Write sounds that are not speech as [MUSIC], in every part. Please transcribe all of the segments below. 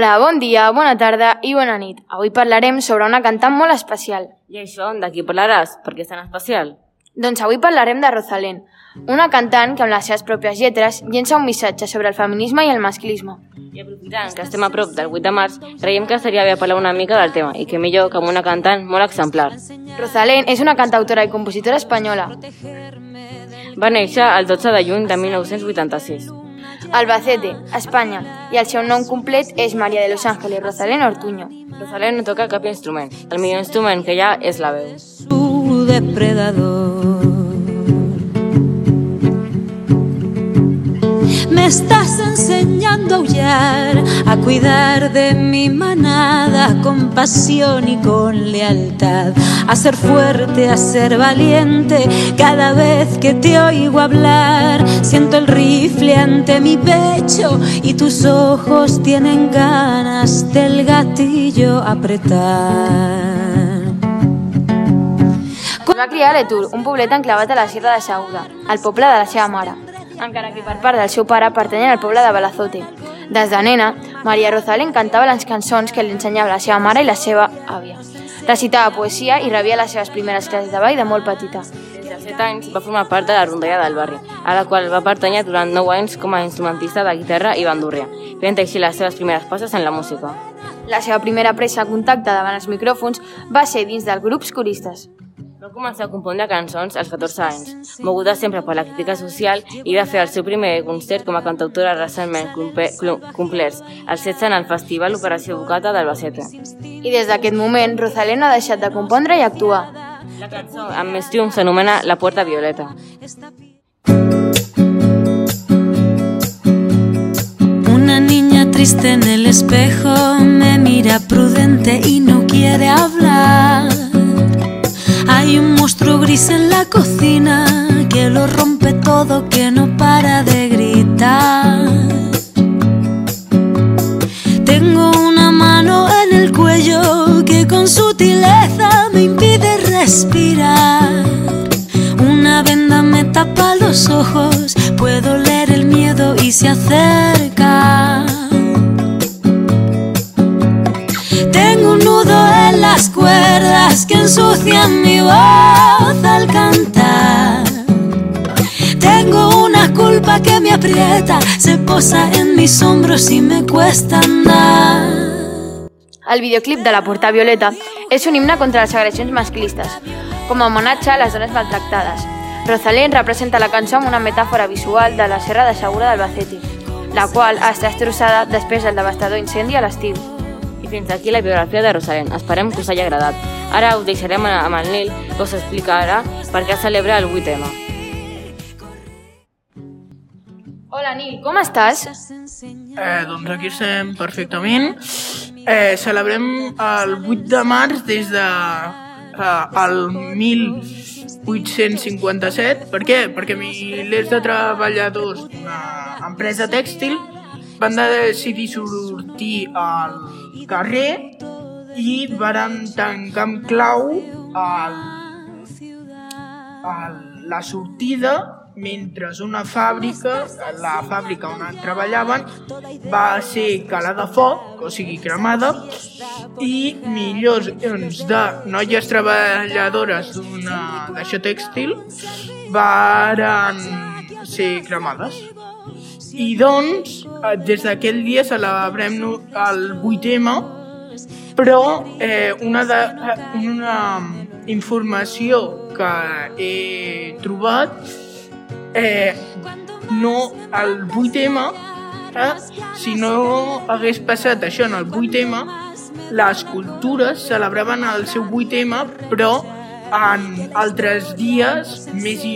Hola, bon dia, bona tarda i bona nit. Avui parlarem sobre una cantant molt especial. I això, de qui parlaràs? Per què és tan especial? Doncs avui parlarem de Rosalén, una cantant que amb les seves pròpies lletres llença un missatge sobre el feminisme i el masclisme. I aprofitant que estem a prop del 8 de març, creiem que seria bé parlar una mica del tema, i que millor que amb una cantant molt exemplar. Rosalén és una cantautora i compositora espanyola. Va néixer el 12 de juny de 1986. Albacete, Espanya, i el seu nom complet és Maria de los Ángeles Rosalén Ortuño. Rosalén no toca cap instrument. El millor instrument que hi ha és la veu. Su depredador. Me estás enseñando a aullar, a cuidar de mi manada con pasión y con lealtad, a ser fuerte, a ser valiente. Cada vez que te oigo hablar, siento el rifle ante mi pecho y tus ojos tienen ganas del gatillo apretar. Va criar a un poblet enclavat a la Sierra de Saguda, al poble de la seva mare, encara que per part del seu pare pertanyen al poble de Balazote. De nena, Maria Rosalén cantava les cançons que li ensenyava la seva mare i la seva àvia. Recitava poesia i rebia les seves primeres classes de ball de molt petita. Fins als 7 anys va formar part de la rondalla del barri, a la qual va pertànyer durant 9 anys com a instrumentista de guitarra i bandúrria, fent així les seves primeres passes en la música. La seva primera presa de contacte davant els micròfons va ser dins dels grups coristes. Va començar a compondre cançons als 14 anys, moguda sempre per la crítica social i va fer el seu primer concert com a cantautora recentment complerts, el 16 en el Festival Operació Bocata d'Albacete. I des d'aquest moment, Rosalén ha deixat de compondre i actuar. La cançó amb més triomf s'anomena La Puerta Violeta. Una niña triste en el espejo me mira prudente y no quiere hablar. Hay un monstruo gris en la cocina que lo rompe todo, que no para de gritar. Tengo una mano en el cuello que con sutileza me impide respirar. Una venda me tapa los ojos, puedo leer el miedo y se acerca. Que ensucian mi voz al cantar. Tengo una culpa que me aprieta, se posa en mis hombros y me cuesta andar. El videoclip de La Porta Violeta és un himne contra les agressions masclistes, com a homenatge a dones maltractades. Rosalén representa la amb una metàfora visual de la Serra de Segura d'Albacete, la qual estat destrossada després del devastador incendi a l'estiu. Fins aquí la biografia de Rosalén. Esperem que us hagi agradat. Ara us deixarem amb el Nil, que us explicarà per què celebra el 8M. Hola Nil, com estàs? Eh, doncs aquí estem perfectament. Eh, celebrem el 8 de març des de eh, el 1857. Per què? Perquè milers de treballadors d'una empresa tèxtil van decidir sortir al carrer i varen tancar amb clau el, el, la sortida mentre una fàbrica, la fàbrica on treballaven, va ser calada a foc, o sigui, cremada, i milions de noies treballadores d'una d'això tèxtil varen ser cremades. I doncs, eh, des d'aquell dia celebrem el 8M, però eh, una, de, una informació que he trobat eh, no el 8M eh, si no hagués passat això en el 8M les cultures celebraven el seu 8M però en altres dies més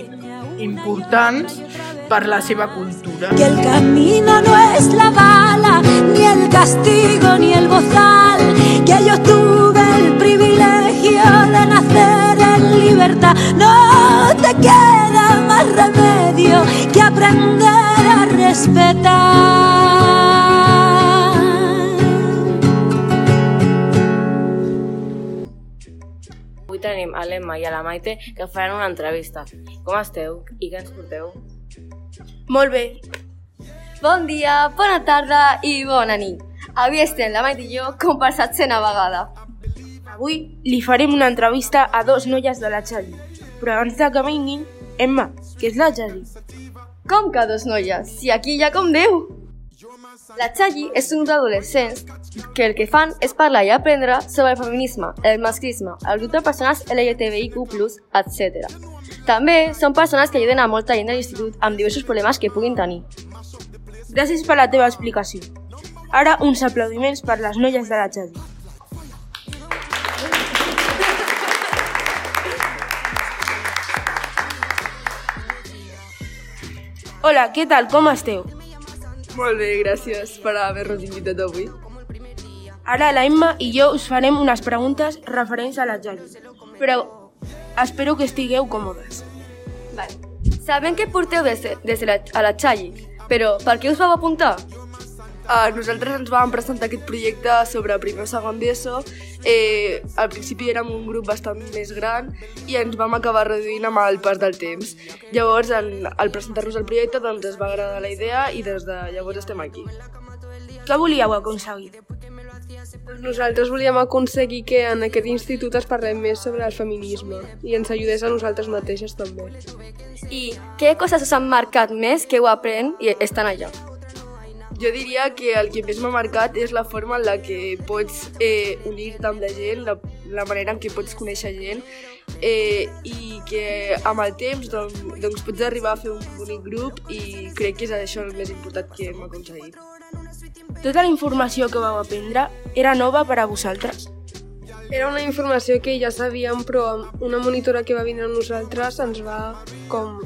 importants per la seva cultura. Que el camino no es la bala, ni el castigo, ni el bozal. Que yo tuve el privilegio de nacer en libertad. No te queda más remedio que aprender a respetar. Avui tenim a l'Emma i a la Maite que faran una entrevista. Com esteu i què ens porteu? Molt bé. Bon dia, bona tarda i bona nit. Avui estem la Maite i jo com per setzena vegada. Avui li farem una entrevista a dos noies de la Xali. Però abans de que vinguin, Emma, què és la Xali? Com que dos noies? Si aquí ha com Déu! La Xalli és un grup d'adolescents que el que fan és parlar i aprendre sobre el feminisme, el masclisme, el grup de persones LGTBIQ+, etc. També són persones que ajuden a molta gent de l'institut amb diversos problemes que puguin tenir. Gràcies per la teva explicació. Ara uns aplaudiments per les noies de la Xali. Hola, què tal? Com esteu? Molt bé, gràcies per haver-nos invitat avui. Ara la Emma i jo us farem unes preguntes referents a la Xali. Però espero que estigueu còmodes. Vale. Sabem que porteu des de, des de la, a la Xalli, però per què us vau apuntar? Uh, nosaltres ens vam presentar aquest projecte sobre primer o segon d'ESO. Eh, al principi érem un grup bastant més gran i ens vam acabar reduint amb el pas del temps. Llavors, en, al presentar-nos el projecte, doncs ens va agradar la idea i des de llavors estem aquí. Què volíeu aconseguir? Nosaltres volíem aconseguir que en aquest institut es parlem més sobre el feminisme i ens ajudés a nosaltres mateixes també. I què coses us han marcat més que heu après i estan allà? Jo diria que el que més m'ha marcat és la forma en la que pots eh, unir-te amb la gent, la, la manera en què pots conèixer gent eh, i que amb el temps doncs, doncs pots arribar a fer un bonic grup i crec que és això el més important que hem aconseguit. Tota la informació que vau aprendre era nova per a vosaltres? Era una informació que ja sabíem, però una monitora que va vindre amb nosaltres ens va com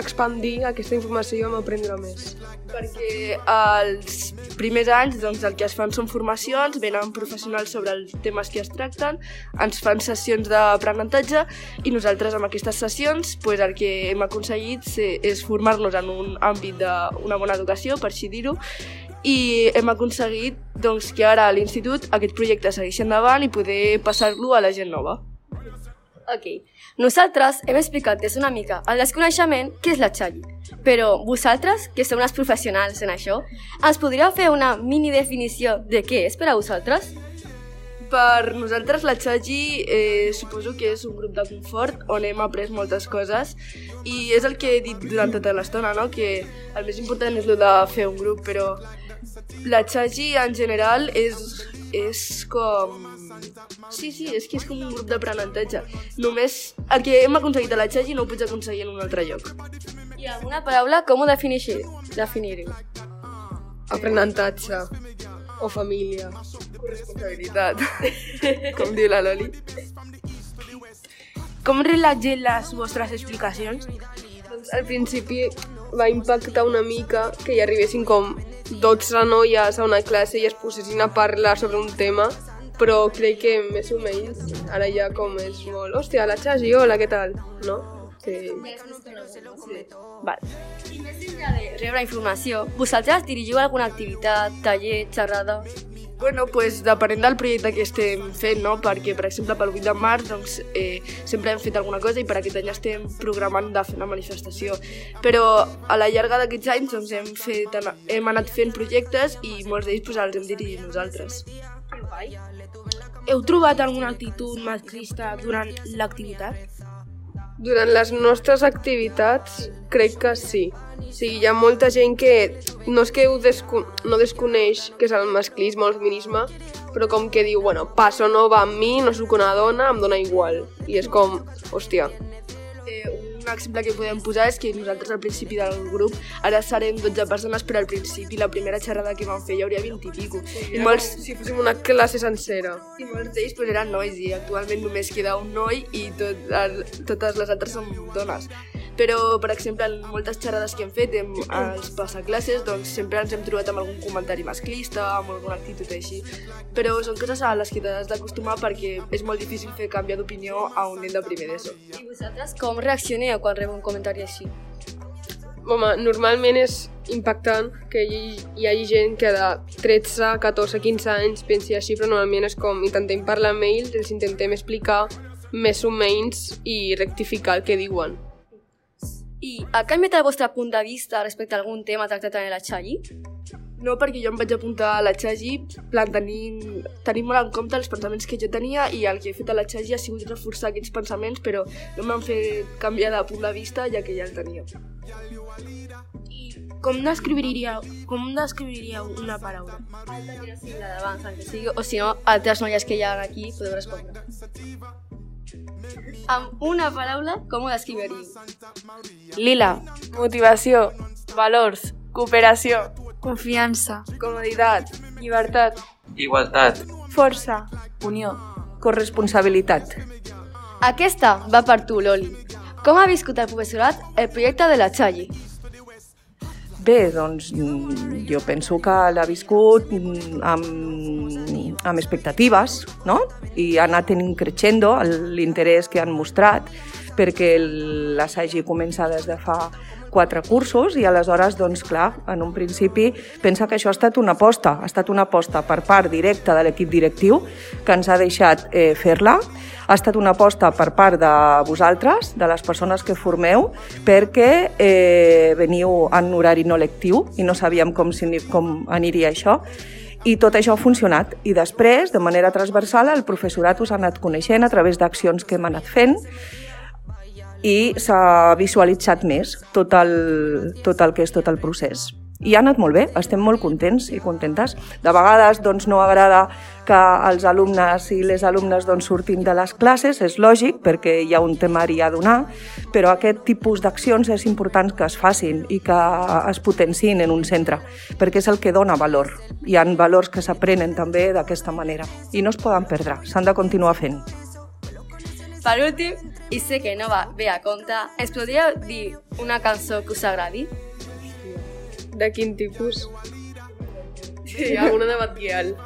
expandir aquesta informació i aprendre més. Perquè als primers anys doncs, el que es fan són formacions, venen professionals sobre els temes que es tracten, ens fan sessions d'aprenentatge i nosaltres amb aquestes sessions pues, el que hem aconseguit és formar-nos en un àmbit d'una bona educació, per així dir-ho, i hem aconseguit doncs, que ara a l'institut aquest projecte segueixi endavant i poder passar-lo a la gent nova. Ok. Nosaltres hem explicat des una mica el desconeixement què és la Xalli. Però vosaltres, que sou unes professionals en això, ens podríeu fer una mini definició de què és per a vosaltres? Per nosaltres la Xagi eh, suposo que és un grup de confort on hem après moltes coses i és el que he dit durant tota l'estona, no? que el més important és el de fer un grup, però la Xagi en general és, és com... Sí, sí, és que és com un grup d'aprenentatge. Només el que hem aconseguit a la Xagi no ho pots aconseguir en un altre lloc. I alguna paraula, com ho definixi- definiríeu? Aprenentatge o família. Corresponsabilitat, [LAUGHS] com diu la Loli. Com rep la gent les vostres explicacions? Doncs al principi va impactar una mica que hi arribessin com 12 noies a una classe i es posessin a parlar sobre un tema, però crec que més o menys ara ja com és molt, hòstia, la Xagi, hola, què tal? No? Sí. Val. I més enllà de rebre informació, vosaltres dirigiu alguna activitat, taller, xerrada? Bueno, pues, depenent del projecte que estem fent, no? perquè, per exemple, pel 8 de març doncs, eh, sempre hem fet alguna cosa i per aquest any estem programant de fer una manifestació. Però a la llarga d'aquests anys doncs, hem, fet, hem anat fent projectes i molts d'ells pues, els hem dirigit nosaltres. Heu trobat alguna actitud masclista durant l'activitat? Durant les nostres activitats, crec que sí. O sigui, hi ha molta gent que no és que ho desco no desconeix que és el masclisme o el feminisme, però com que diu, bueno, passo no va amb mi, no sóc una dona, em dona igual. I és com, hòstia, un exemple que podem posar és que nosaltres al principi del grup ara serem 12 persones, però al principi la primera xerrada que vam fer hi hauria 20 i pico. I molts, si fóssim una classe sencera. i molts d'ells pues, eren nois i actualment només queda un noi i tot, el, totes les altres són dones. Però, per exemple, en moltes xerrades que hem fet en els passaclasses, doncs sempre ens hem trobat amb algun comentari masclista, amb alguna actitud així. Però són coses a les que t'has d'acostumar perquè és molt difícil fer canviar d'opinió a un nen de primer d'ESO. I vosaltres com reaccioneu quan rebeu un comentari així? Home, normalment és impactant que hi, hi hagi gent que de 13, 14, 15 anys pensi així, però normalment és com intentem parlar amb ells, els intentem explicar més o menys i rectificar el que diuen. I ha canviat el vostre punt de vista respecte a algun tema tractat en la Xalli? No, perquè jo em vaig apuntar a la Xagi, plan, tenint, tenint molt en compte els pensaments que jo tenia i el que he fet a la Xagi ha sigut reforçar aquests pensaments, però no m'han fet canviar de punt de vista ja que ja el tenia. Com descriviríeu, com descriviríeu una paraula? Sí, la d'abans, que sigui, o si no, altres noies que hi ha aquí podeu respondre. Amb una paraula, com ho descriviríeu? Lila, Motivació, valors, cooperació, Confiança. comoditat, llibertat, Igualtat. força, unió. Corresponsabilitat. Aquesta va per tu, Loli. Com ha viscut el professorat el projecte de la Xalli? Bé, doncs jo penso que l'ha viscut amb, amb expectatives, no? I ha anat tenint creixendo l'interès que han mostrat, perquè l'assagi comença des de fa quatre cursos i aleshores, doncs clar, en un principi pensa que això ha estat una aposta, ha estat una aposta per part directa de l'equip directiu que ens ha deixat eh, fer-la, ha estat una aposta per part de vosaltres, de les persones que formeu, perquè eh, veniu en horari no lectiu i no sabíem com, com aniria això, i tot això ha funcionat. I després, de manera transversal, el professorat us ha anat coneixent a través d'accions que hem anat fent i s'ha visualitzat més tot el, tot el que és tot el procés. I ha anat molt bé, estem molt contents i contentes. De vegades doncs, no agrada que els alumnes i les alumnes doncs, surtin de les classes, és lògic perquè hi ha un temari a donar, però aquest tipus d'accions és important que es facin i que es potenciïn en un centre, perquè és el que dona valor. Hi han valors que s'aprenen també d'aquesta manera i no es poden perdre, s'han de continuar fent. Per últim, i sé que no va bé a compte, ens podríeu dir una cançó que us agradi? de quin tipus? Sí, alguna de Batguial.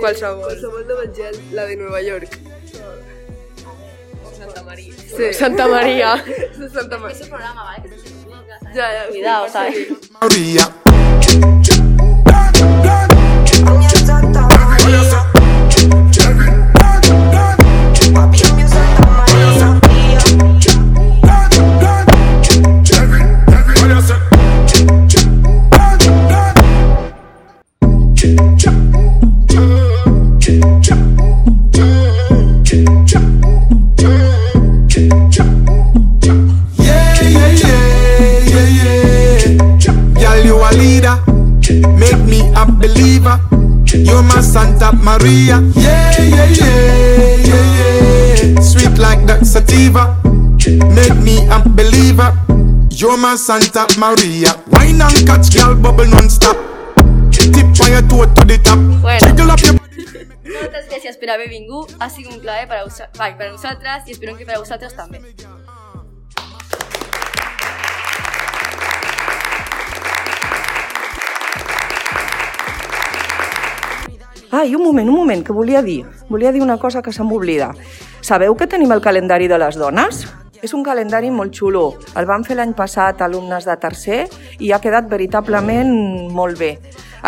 Qualsevol. Qualsevol de la de Nova York. Santa Maria. Sí. Santa Maria. [LAUGHS] De Santa Maria. un programa, ¿vale? Que se Ja, ja. Cuidado, ¿sabes? Maria. Yeah, yeah, yeah, yeah, yeah. Sweet like that sativa. Make me a believer. You're my Santa Maria. Wine and catch, girl, bubble non-stop. Tip your toe to the top. Bueno. Up your Moltes gràcies per haver vingut. Ha sigut un plaer per a, vosa- vai, per a i espero que per a vosaltres també. Ah, i un moment, un moment, que volia dir. Volia dir una cosa que se m'oblida. Sabeu que tenim el calendari de les dones? És un calendari molt xulo. El van fer l'any passat alumnes de tercer i ha quedat veritablement molt bé.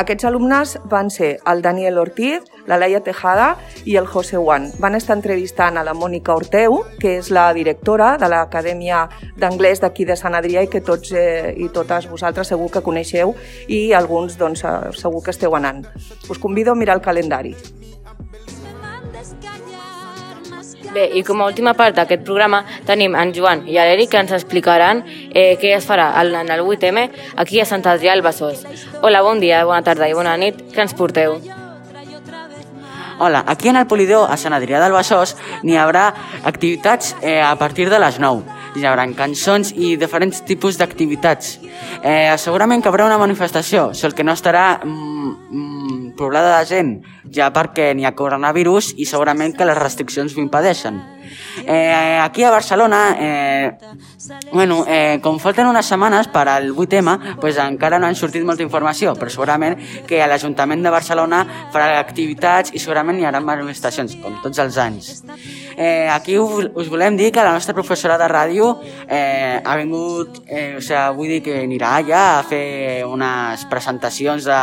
Aquests alumnes van ser el Daniel Ortiz, la Laia Tejada i el José Juan. Van estar entrevistant a la Mònica Orteu, que és la directora de l'Acadèmia d'Anglès d'aquí de Sant Adrià i que tots eh, i totes vosaltres segur que coneixeu i alguns doncs, eh, segur que esteu anant. Us convido a mirar el calendari. Bé, i com a última part d'aquest programa tenim en Joan i l'Eric que ens explicaran eh, què es farà en el 8M aquí a Sant Adrià al Besòs. Hola, bon dia, bona tarda i bona nit, que ens porteu? Hola, aquí en el Polidor, a Sant Adrià del Besòs, n'hi haurà activitats eh, a partir de les 9. Hi haurà cançons i diferents tipus d'activitats. Eh, segurament que haurà una manifestació, sol que no estarà mm, mm, poblada de gent, ja perquè n'hi ha coronavirus i segurament que les restriccions ho impedeixen. Eh, aquí a Barcelona, eh, bueno, eh, com falten unes setmanes per al 8M, pues encara no han sortit molta informació, però segurament que l'Ajuntament de Barcelona farà activitats i segurament hi haurà manifestacions, com tots els anys. Eh, aquí us, us volem dir que la nostra professora de ràdio eh, ha vingut, eh, o sigui, vull dir que anirà allà a fer unes presentacions de,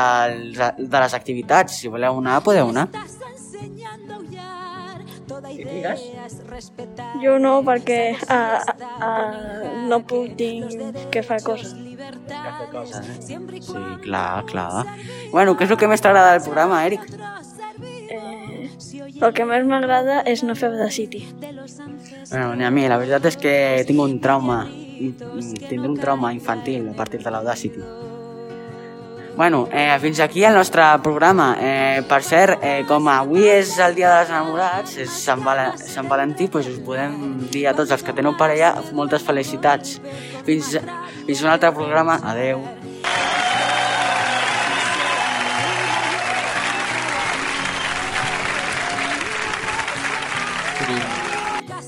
de les activitats. Si voleu anar, podeu anar. Digues? Jo no, perquè uh, uh, no puc dir que fa coses. Que fer coses, eh? Sí, clar, clar. Bueno, què és el que més t'agrada del programa, Eric? Eh, el que més m'agrada és no fer de City. Bueno, ni a mi, la veritat és que tinc un trauma, tindré un trauma infantil a partir de l'Audacity. Bueno, eh, fins aquí el nostre programa. Eh, per cert, eh, com avui és el dia dels enamorats, és Sant, Val Sant Valentí, doncs us podem dir a tots els que teniu parella moltes felicitats. Fins, fins un altre programa. Adeu.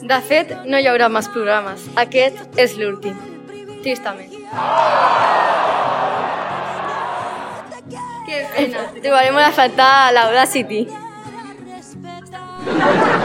De fet, no hi haurà més programes. Aquest és l'últim. Tristament. Qué pena. Te volvemos a faltar a la Audacity. [LAUGHS] [LAUGHS]